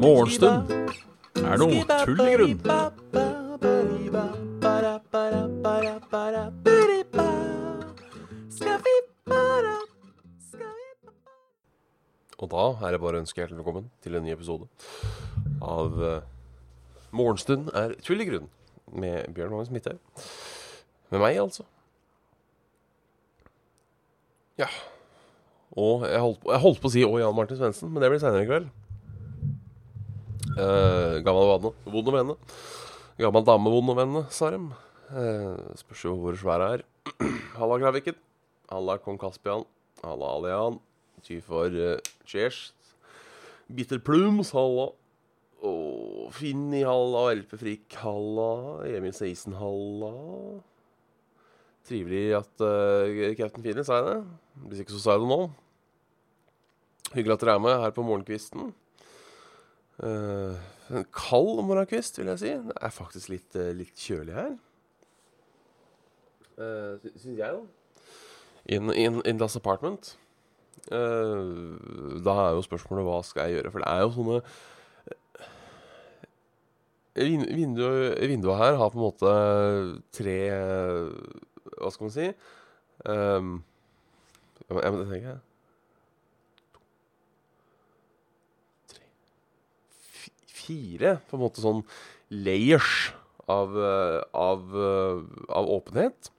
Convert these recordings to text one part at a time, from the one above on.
Morgenstund er noe tull i grunn. Og da er det bare å ønske hjertelig velkommen til en ny episode av uh, Morgenstund er tull i grunn med Bjørn Magnus Midthaug. Med meg, altså. Ja. Og jeg holdt, på, jeg holdt på å si 'Å, Jan Martin Svendsen', men det blir seinere i kveld. Uh, gammel vane, vond å vende. Gammel dame, vond å vende, sa de. Uh, spørs jo hvor svær jeg er. Halla, Kraviken. Halla, kong Kaspian. Halla, Alian. Ty for uh, cheers. Bitter Plums, halla. Og Finni, halla. LP Frikk, halla. Emil Seisen, halla. Trivelig at uh, Captain Finni sa det. Hvis ikke så sa jeg det nå. Hyggelig at dere er med her på morgenkvisten. Uh, en kald morgenkvist, vil jeg si. Det er faktisk litt, uh, litt kjølig her. Uh, Syns jeg, da. In, in, in this apartment. Uh, da er jo spørsmålet hva skal jeg gjøre? For det er jo sånne Vinduet, vinduet her har på en måte tre Hva skal man si? Um, jeg må tenke Tre Fire på en måte sånn layers av, av, av åpenhet.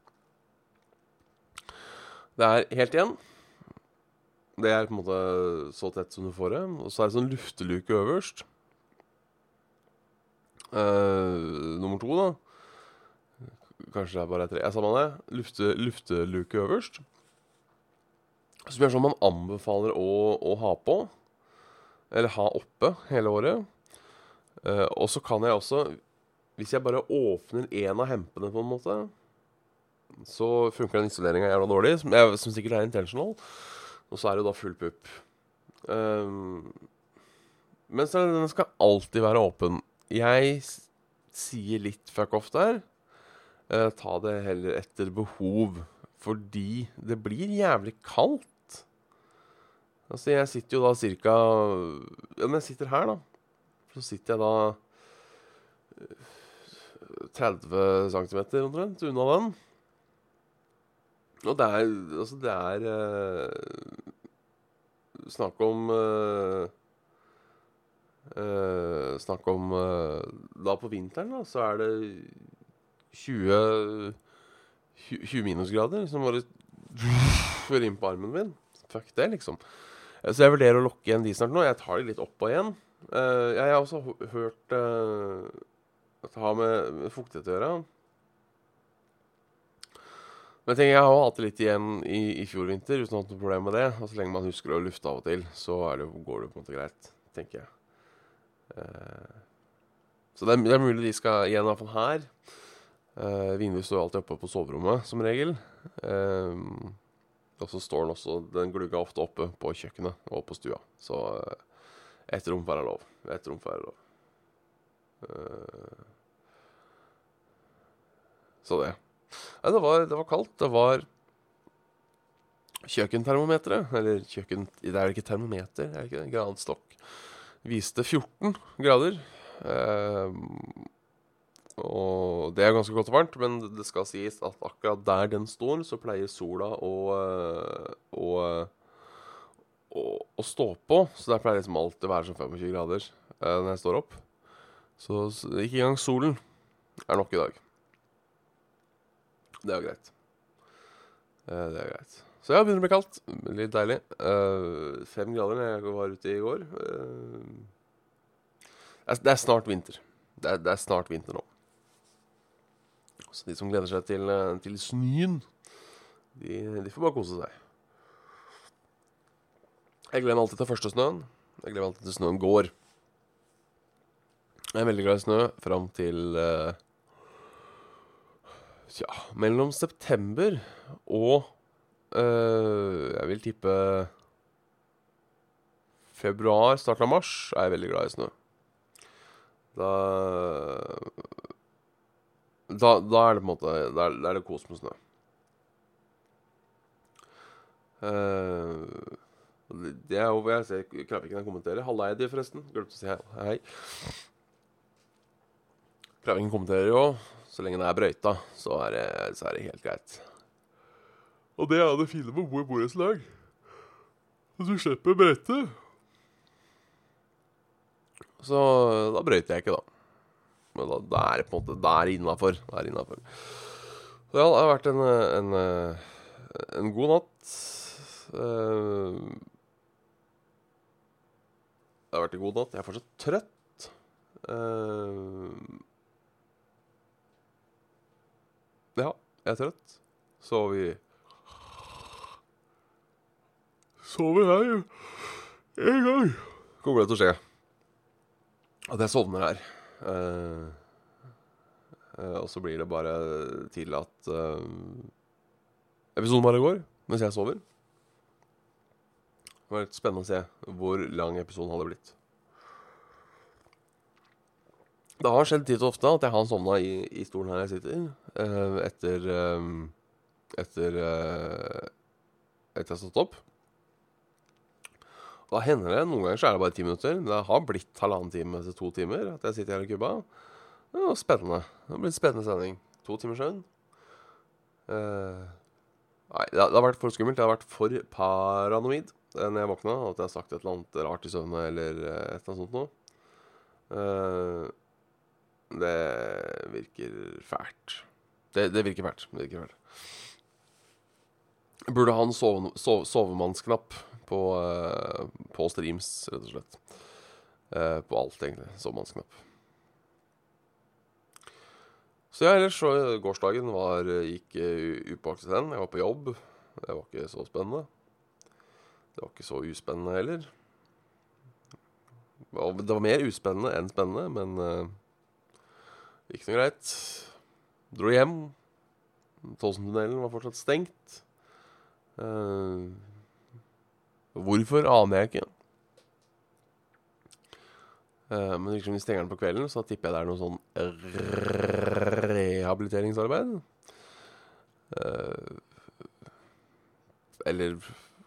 Det er helt igjen. Det er på en måte så tett som du får det. Og så er det sånn lufteluke øverst. Uh, nummer to, da. Kanskje det er bare tre. Jeg sa man det. Lufte, lufteluke øverst. Som gjør sånn man anbefaler å, å, ha på. Eller ha oppe hele året. Uh, og så kan jeg også Hvis jeg bare åpner én av hempene, på en måte, så funker den isoleringa jævla dårlig, som, jeg, som sikkert er intentional. Og så er det da full pupp. Um, men så den skal alltid være åpen. Jeg sier litt fuck off der. Uh, ta det heller etter behov. Fordi det blir jævlig kaldt. Altså, jeg sitter jo da cirka Ja, når jeg sitter her, da, så sitter jeg da 30 cm omtrent unna den. Og det er Altså, det er uh, Snakk om uh, uh, Snakk om Da på vinteren, da, så er det 20 20 minusgrader som bare fører inn på armen min. Fuck det, liksom. Så jeg vurderer å lokke igjen de snart nå. Jeg tar de litt opp og igjen. jeg har også hørt at det har med, fuktighet å gjøre. Men jeg, tenker, jeg har jo hatt det litt igjen i, i fjor vinter uten å ha noe problem med det. Og så lenge man husker å lufte av og til, så det, går det på en måte greit, tenker jeg. Så det er, det er, mulig de skal igjen, iallfall her. Uh, vinduet står alltid oppe på soverommet, som regel. Uh, og så står den også Den glugga ofte oppe på kjøkkenet og på stua. Så uh, ett rom får være lov. Ett rom får lov. så det. Nei, det var, det var kaldt. Det var kjøkkentermometeret Eller kjøkken... Det er ikke termometer, det er ikke det? Granstokk. Viste 14 grader. Eh, og det er ganske godt og varmt, men det skal sies at akkurat der den står, så pleier sola å, eh, å, å, å stå på. Så der pleier liksom alltid å være sånn 25 grader eh, når jeg står opp. Så, så ikke engang solen er nok i dag. Det er greit. Eh, det er greit. Så ja, begynner å bli kaldt. Litt deilig. Eh, fem grader da jeg var ute i går. Uh, det, er, snart vinter. Det er, det er, snart vinter nå. Så de som gleder seg til, til snøen, de, de, får bare kose seg. Jeg gleder meg alltid til første snøen. Jeg gleder meg alltid til snøen går. Jeg er veldig glad i snø fram til uh, Tja, mellom september og uh, Jeg vil tippe februar, starten av mars, er jeg veldig glad i snø. Da Da, da er det på en måte Da er, det kos med snø. Uh, det- er jo Jeg ser Kraviken å Halla, Eddie, forresten. Glemte å si hei. hei. Kraviken kommenterer jo. Så lenge det er brøyta, så er det, så er det helt greit. Og det er det fine med å bo i borettslag. At du slipper brøyte. Så da brøyter jeg ikke, da. Men da, da er det på en måte Da er det innafor. Det er innafor. Så ja, det har vært en, en, en god natt. Eh, Det har vært en god natt. Jeg er fortsatt trøtt. Eh, Ja, jeg er trøtt. Så vi Sover her en gang. Kommer det til å skje at jeg sovner her. Eh, eh, og så blir det bare til at eh, episoden bare går mens jeg sover. Det var litt spennende å se hvor lang episoden hadde blitt. Det har skjedd titt og ofte at jeg har sovna i, i stolen her jeg sitter, etter Etter Etter jeg har stått opp. Da hender det, Noen ganger så er det bare ti minutter. Det har blitt halvannen time til to timer at jeg sitter her i Cuba. Det var spennende. Det har blitt spennende sending. To timers søvn. Eh, nei, det har, det har vært for skummelt. Det har vært for paranoid når jeg våkna. At jeg har sagt et eller annet rart i søvne eller eh, et eller annet sånt noe. Eh, det virker fælt. Det, det virker fælt. Det virker fælt. Burde ha en sove, sove, sovemannsknapp på, eh, på streams, rett og slett. Eh, på alt, egentlig. Sovemannsknapp. Så ja, ellers så gårsdagen var, gikk uh, upåaktet hen. Jeg var på jobb. Det var ikke så spennende. Det var ikke så uspennende heller. Det var mer uspennende enn spennende, men uh, ikke noe greit. Dro hjem. Tolsentunnelen var fortsatt stengt. Eh, hvorfor aner jeg ikke. Uh, men liksom vi stenger den på kvelden, så tipper jeg det er noe sånn rehabiliteringsarbeid. Uh, eller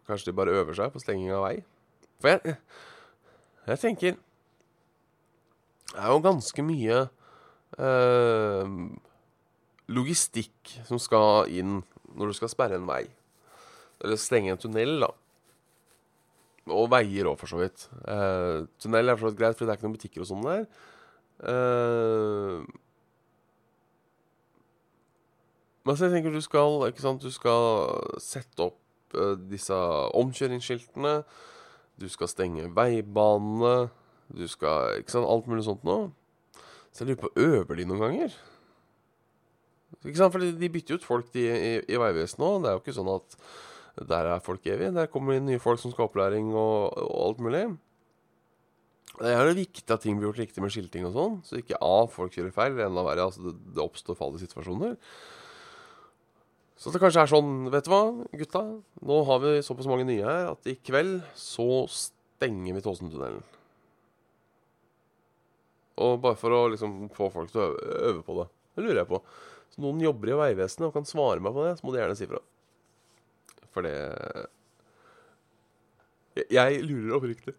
kanskje de bare øver seg på stenging av vei. For jeg, jeg tenker Det er jo ganske mye uh, logistikk som skal inn når du skal sperre en vei. Eller stenge en tunnel, da. Og veier òg, for så vidt. Eh, tunnel er for så vidt greit, for det er ikke noen butikker og sånn der. Eh, men så jeg tenker du skal ikke sant, du skal sette opp eh, disse omkjøringsskiltene. Du skal stenge veibanene. Du skal Ikke sant, alt mulig sånt nå. Så jeg lurer på Øver de noen ganger? Ikke sant, for de bytter ut folk de, i, i Vegvesenet nå. Det er jo ikke sånn at der er folk evig. Der kommer det nye folk som skal ha opplæring og, og alt mulig. Det er jo viktig at ting blir gjort riktig med skilting og sånn, så ikke A, folk kjører feil, eller enda verre, altså det, det oppstår farlige situasjoner. Så det kanskje er sånn, vet du hva, gutta, nå har vi såpass mange nye her at i kveld så stenger vi Tåsentunnelen. Og bare for å liksom få folk til å øve, øve på det. Det lurer jeg på. Så noen jobber i Vegvesenet og kan svare meg på det, så må de gjerne si fra. For det Jeg, jeg lurer oppriktig.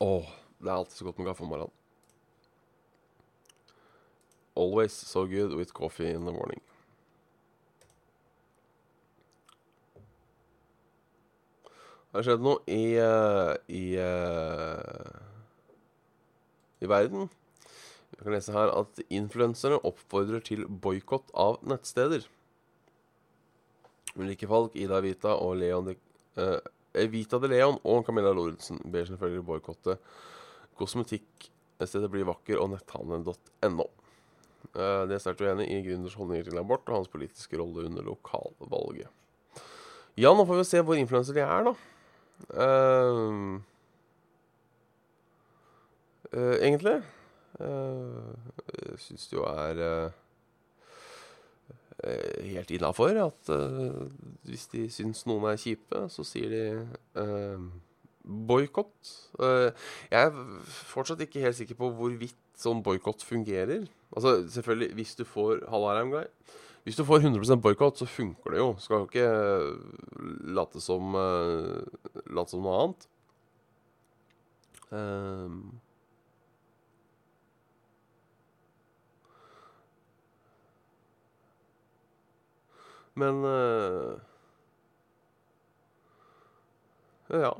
Åh, det er alltid så godt med kaffe om morgenen. Always so good with coffee in the morning. Det har skjedd noe i eh, i, eh, i verden. Jeg kan lese her at influensere oppfordrer til boikott av nettsteder. Ulike Falk, Ida Vita og Leon de, eh, Evita de Leon og Camilla Lorentzen ber selvfølgelig boikotte kosmetikkstedet Bli vakker og netthandelen.no. Eh, de er sterkt uenig i gründers holdninger til abort og hans politiske rolle under lokalvalget. Ja, nå får vi se hvor influensere de er, da. Eh, eh, egentlig. Eh, jeg syns det jo er eh, eh, helt innafor at eh, hvis de syns noen er kjipe, så sier de eh, boikott. Eh, jeg er fortsatt ikke helt sikker på hvorvidt sånn boikott fungerer. Altså, selvfølgelig, hvis du får Hallarheim Guy Hvis du får 100 boikott, så funker det jo. Skal jo ikke late som Late som noe annet. Um, men uh, Ja.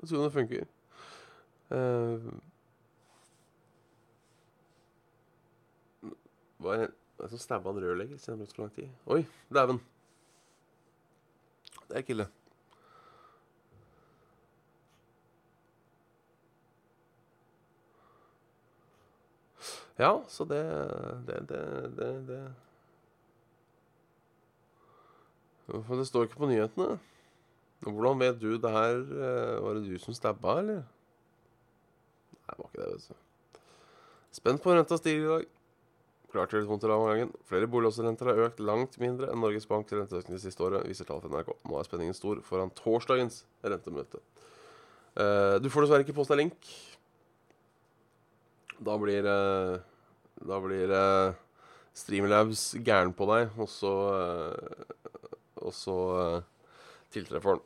Jeg tror det funker. Uh, hva er det som stabba en rørlegger siden det brukte så lang tid? Oi, dæven. Det er ikke ille. Ja, så det Det, det, det, det. For det står ikke på nyhetene. Hvordan vet du det her? eh, Var det du som stabba, eller? Nei, det var ikke det, vet du. Spent på renta stiger i dag. Klart gjør litt vondt i gangen. Flere boliglånsrenter har økt langt mindre enn Norges Banks renteøkning det siste året, viser tall fra NRK. Nå er spenningen stor foran torsdagens rentemøte. Eh, du får dessverre ikke posta link. Da blir eh, Da blir Streamlabs gæren på deg, og så Og så eh, tiltreffer den.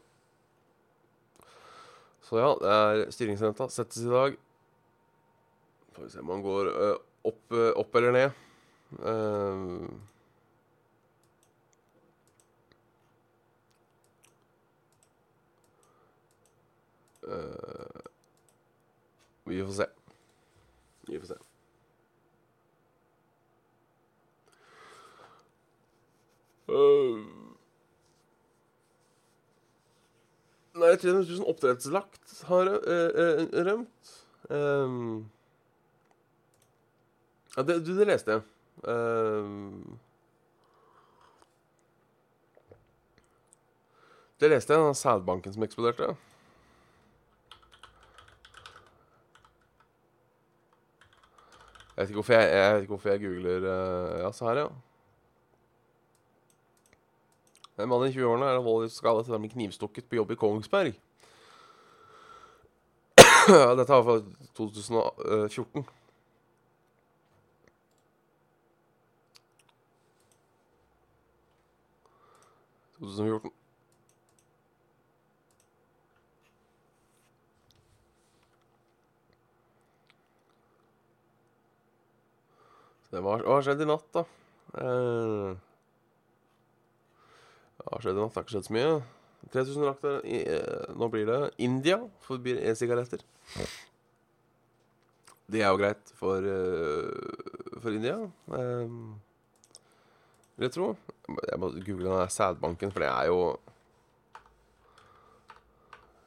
Så ja, det er styringsrenta settes i dag. Får vi se om han går eh, opp, eh, opp eller ned. Uh, uh, vi får se. Vi får se. Uh, nei, 300 000 oppdrettslagt har eh, eh, rømt. Um, ja, det, det leste jeg. Um, det leste jeg, den sædbanken som eksploderte. Jeg vet ikke hvorfor jeg, jeg, ikke hvorfor jeg googler uh, Ja, se her, ja. En mann i 20-årene er alvorlig skadet etter å bli knivstukket på jobb i Kongsberg. Dette er fra 2014. ...2014. Så det var, hva har skjedd i natt, da? Eh, hva har skjedd i natt? Det har ikke skjedd så mye. 3000 rakter i, eh, Nå blir det India forbyr e-sigaretter. Det er jo greit for, eh, for India. Eh, vil jeg tro. Jeg må google den der sædbanken, for det er jo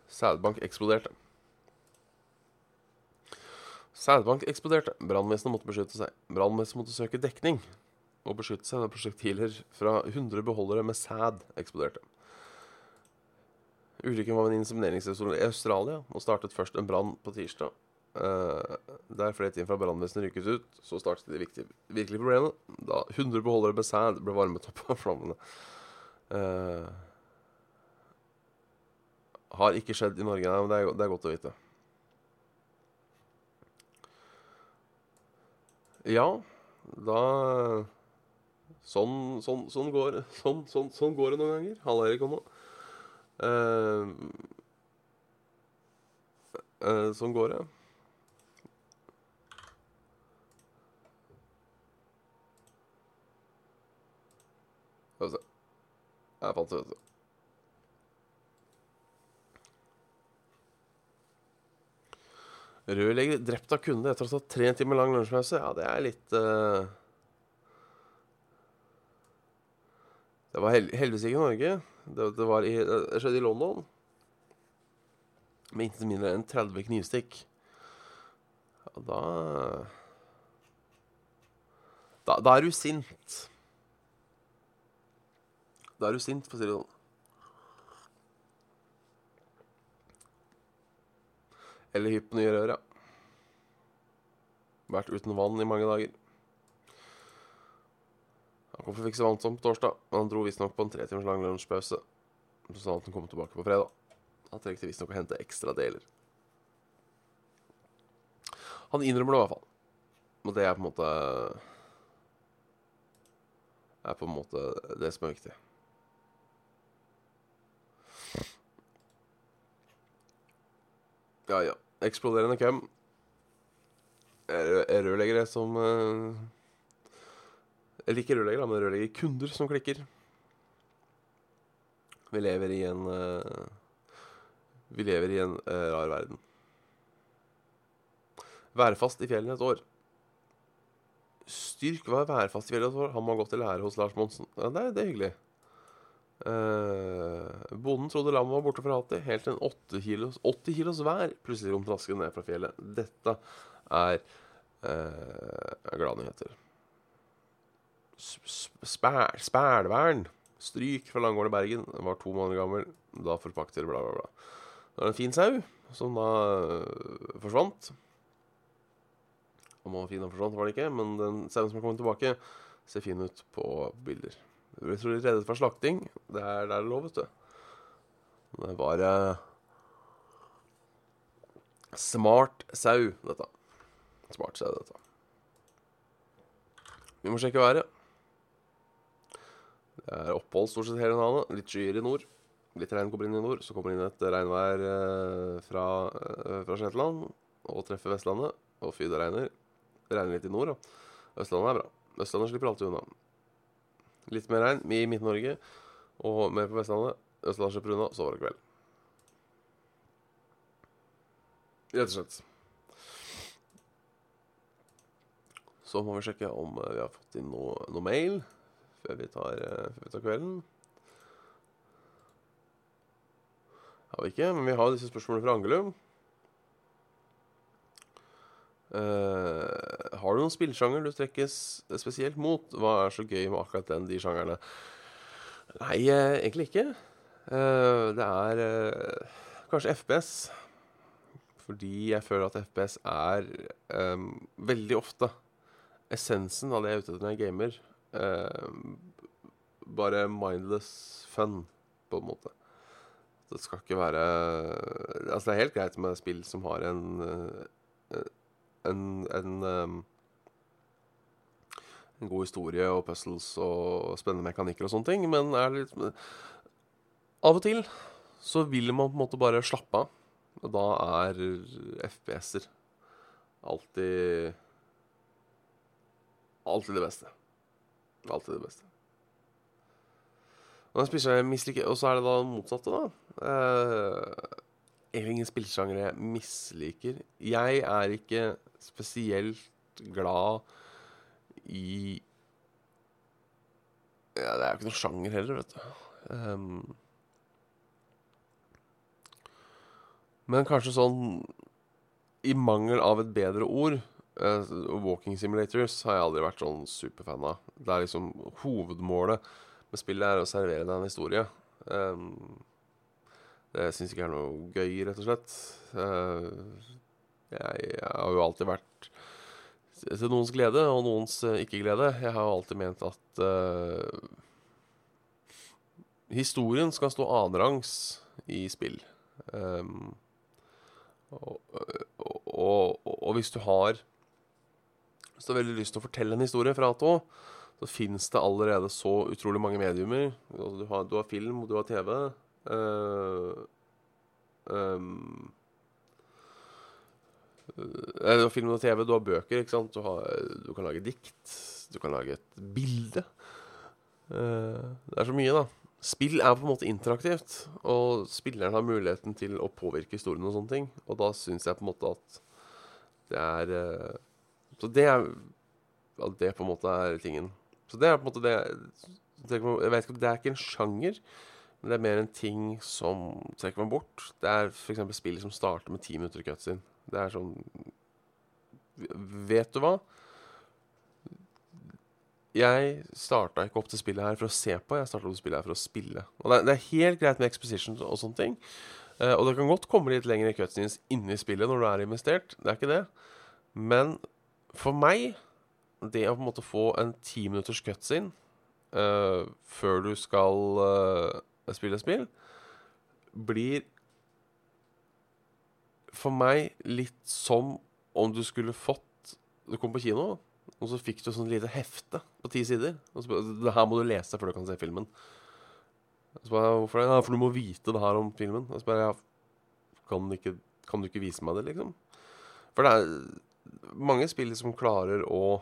Sædbank eksploderte. Sædbank eksploderte. Brannvesenet måtte beskytte seg. Brannvesenet måtte søke dekning og beskytte seg da prosjektiler fra 100 beholdere med sæd eksploderte. Ulykken var ved en insemineringsrestaurant i Australia og startet først en brann på tirsdag. Uh, der flere timer fra brannvesenet rykket ut, så startet de viktige, virkelige problemene da 100 beholdere med sæd ble varmet opp av flammene. Uh, har ikke skjedd i Norge, nei, men det er, det er godt å vite. Ja, da Sånn, sånn, sånn, går, sånn, sånn, sånn går det noen ganger. Halla, Erik Omma. Uh, uh, sånn går det. Skal vi se. Jeg fant det, vet du. Rørlegger drept av kunde etter å ha tatt tre timer lang lunsjpause. Ja, det er litt uh... Det var hel heldigvis ikke Norge. Det, det, var i, det skjedde i London. Med intet mindre enn 30 knivstikk. Ja, da Da, da er du sint. Da er du sint, for å si det sånn. Eller hypp nye rør, ja. Vært uten vann i mange dager. Han kom for å fikse vann som på torsdag, men han dro visstnok på en tre timers lang lunsjpause. Så sa han at han kom tilbake på fredag. Han trengte visstnok å hente ekstra deler. Han innrømmer det i hvert fall. Og det er på en måte er på en måte det som er viktig. Ja, ja. Eksploderende hvem? Er- er Rørleggere som eh, Eller ikke rørleggere, men rørleggerkunder som klikker. Vi lever i en uh, Vi lever i en uh, rar verden. Værfast i fjellene et år. Styrk var værfast i fjellet et år. Han må ha gått i lære hos Lars Monsen. Ja, det, det er hyggelig. Uh, bonden trodde lammet var borte fra alltid, helt til en 8 kilos, 80 kilos vær plutselig kom traskende ned fra fjellet. Dette er uh. Spæl, spælvern. Stryk fra Langården i Bergen. Den var to måneder gammel. Da forpakter bla, bla, bla. Det var en fin sau som da øh, forsvant. Om den var fin og forsvant, var det ikke, men den sauen som har kommet tilbake, ser fin ut på bilder. Du ble trolig reddet fra slakting. Det er der det lå, vet du. Det var eh, smart sau, dette. Smart sau, dette. Vi må sjekke været. Det er opphold stort sett hele dagen. Litt skyer i nord. Litt regn kommer inn i nord. Så kommer det inn et regnvær eh, fra, eh, fra Shetland og treffer Vestlandet. Og fy, det regner. Det regner litt i nord, da. Østlandet er bra. Østlandet slipper alltid unna. Litt mer regn i Midt-Norge og mer på Vestlandet. Østlandet slipper unna, så var det kveld. Rett og slett. Så må vi sjekke om eh, vi har fått inn noe, noe mail før vi tar, eh, før vi tar kvelden. Har vi ikke, men vi har disse spørsmålene fra Angelum. Uh, har du noen spillsjanger du trekkes spesielt mot? Hva er så gøy med akkurat den, de sjangerne? Nei, uh, egentlig ikke. Uh, det er kanskje FPS. Fordi jeg føler at FPS er um, veldig ofte essensen av det jeg er ute etter når jeg gamer. Eh, bare mindless fun, på en måte. Det skal ikke være Altså, det er helt greit med spill som har en eh, en, en, um, en god historie og puzzles og spennende mekanikker og sånne ting, men er litt Av og til så vil man på en måte bare slappe av. Og da er FPS-er alltid Alltid det beste. Alltid det beste. Og, så er det da motsatte, da. Eh, egentlig ingen spillsjangre jeg misliker. Jeg er ikke spesielt glad i Ja, det er jo ikke noen sjanger heller, vet du. Um, men kanskje sånn I mangel av et bedre ord uh, Walking simulators har jeg aldri vært sånn superfan av. Det er liksom Hovedmålet med spillet er å servere deg en historie. Um, det syns ikke er noe gøy, rett og slett. Uh, jeg, jeg, har jo alltid vært til noens glede og noens uh, ikke-glede. Jeg har jo alltid ment at historien skal stå annenrangs i spill. Um, og, og, og, og, hvis du har Hvis veldig lyst til å fortelle en historie fra A til Å, så fins det allerede så utrolig mange mediumer. Altså, du, har, du har film, du har TV. Uh, um, du har film og TV, du har bøker, ikke sant? Du, har, du, kan lage dikt. Du kan lage et bilde. Uh, det er så mye, da. Spill er på en måte interaktivt, og spilleren har muligheten til å påvirke historien og sånne ting. Og da syns jeg på en måte at det er Så det er At det på en måte er tingen. Så det er på en måte det Jeg vet ikke, Det er ikke en sjanger. Men det er mer en ting som trekker meg bort. Det er f.eks. spill som starter med ti minutter sin Det er sånn Vet du hva? Jeg starta ikke opp til spillet her for å se på, jeg starta opp til spillet her for å spille. Og det er, helt greit med exposition og sånne ting. Uh, og det kan godt komme litt lengre cutscenes inni spillet når du er investert. Det er ikke det. Men for meg, det å på en måte få en ti minutters cutscene uh, før du skal uh, spille spill, blir for meg litt som om du skulle fått Du kom på kino, og så fikk du sånn lite hefte på ti sider. Og så Det her må du lese før du kan se filmen. Så bare, Hvorfor det? Ja, for du må vite det her om filmen. Og så bare, ja, kan, du ikke, kan du ikke vise meg det, liksom? For det er mange spill som klarer å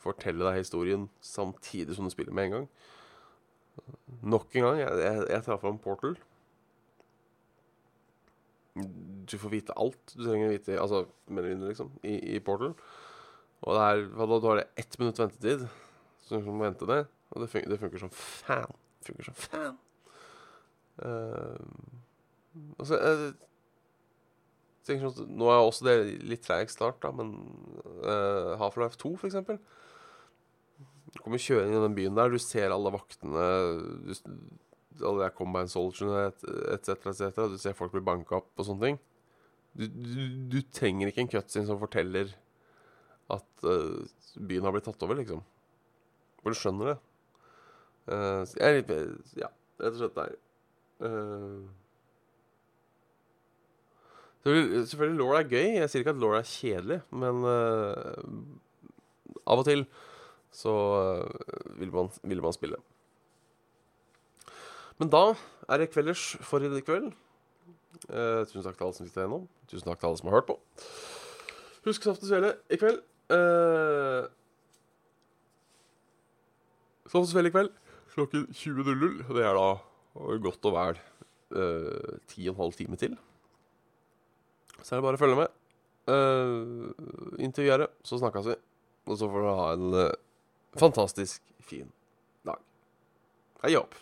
fortelle deg historien samtidig som du spiller med en gang. Nok en gang, jeg, jeg, jeg traff fram Portal. Du får vite alt du trenger å vite, altså, mindre, liksom, i, i Portal. Og det er, da, har det ett minutt ventetid, så du må vente det. Og det funker, det funker som fan. Funker som fan. Uh, altså, jeg at Nå er også det litt treig start, da, men uh, Half-Life 2, for eksempel Du kommer kjørende i den byen der, du ser alle vaktene du, Alle der combine soldierne etc., etc. Du ser folk bli banka opp og sånne ting. Du, du, du trenger ikke en cutscene som forteller at uh, byen har blitt tatt over, liksom. For du skjønner det. Uh, jeg er litt Ja, rett og slett der. Uh, selvfølgelig, law er gøy. Jeg sier ikke at law er kjedelig, men av og til så vil man, vil man spille. Men da er det kvelders for i kveld. Uh, tusen takk til alle som sitter gjennom. Tusen takk til alle som har hørt på. Husk Saft og Svele i kveld. Uh, Saft og Svele i kveld klokken 20.00. Det er da godt og vel uh, ti og en halv time til. Så er det bare å følge med. Uh, inntil gjør det, så snakkes vi. Og så får du ha en uh, fantastisk fin dag. Hei opp.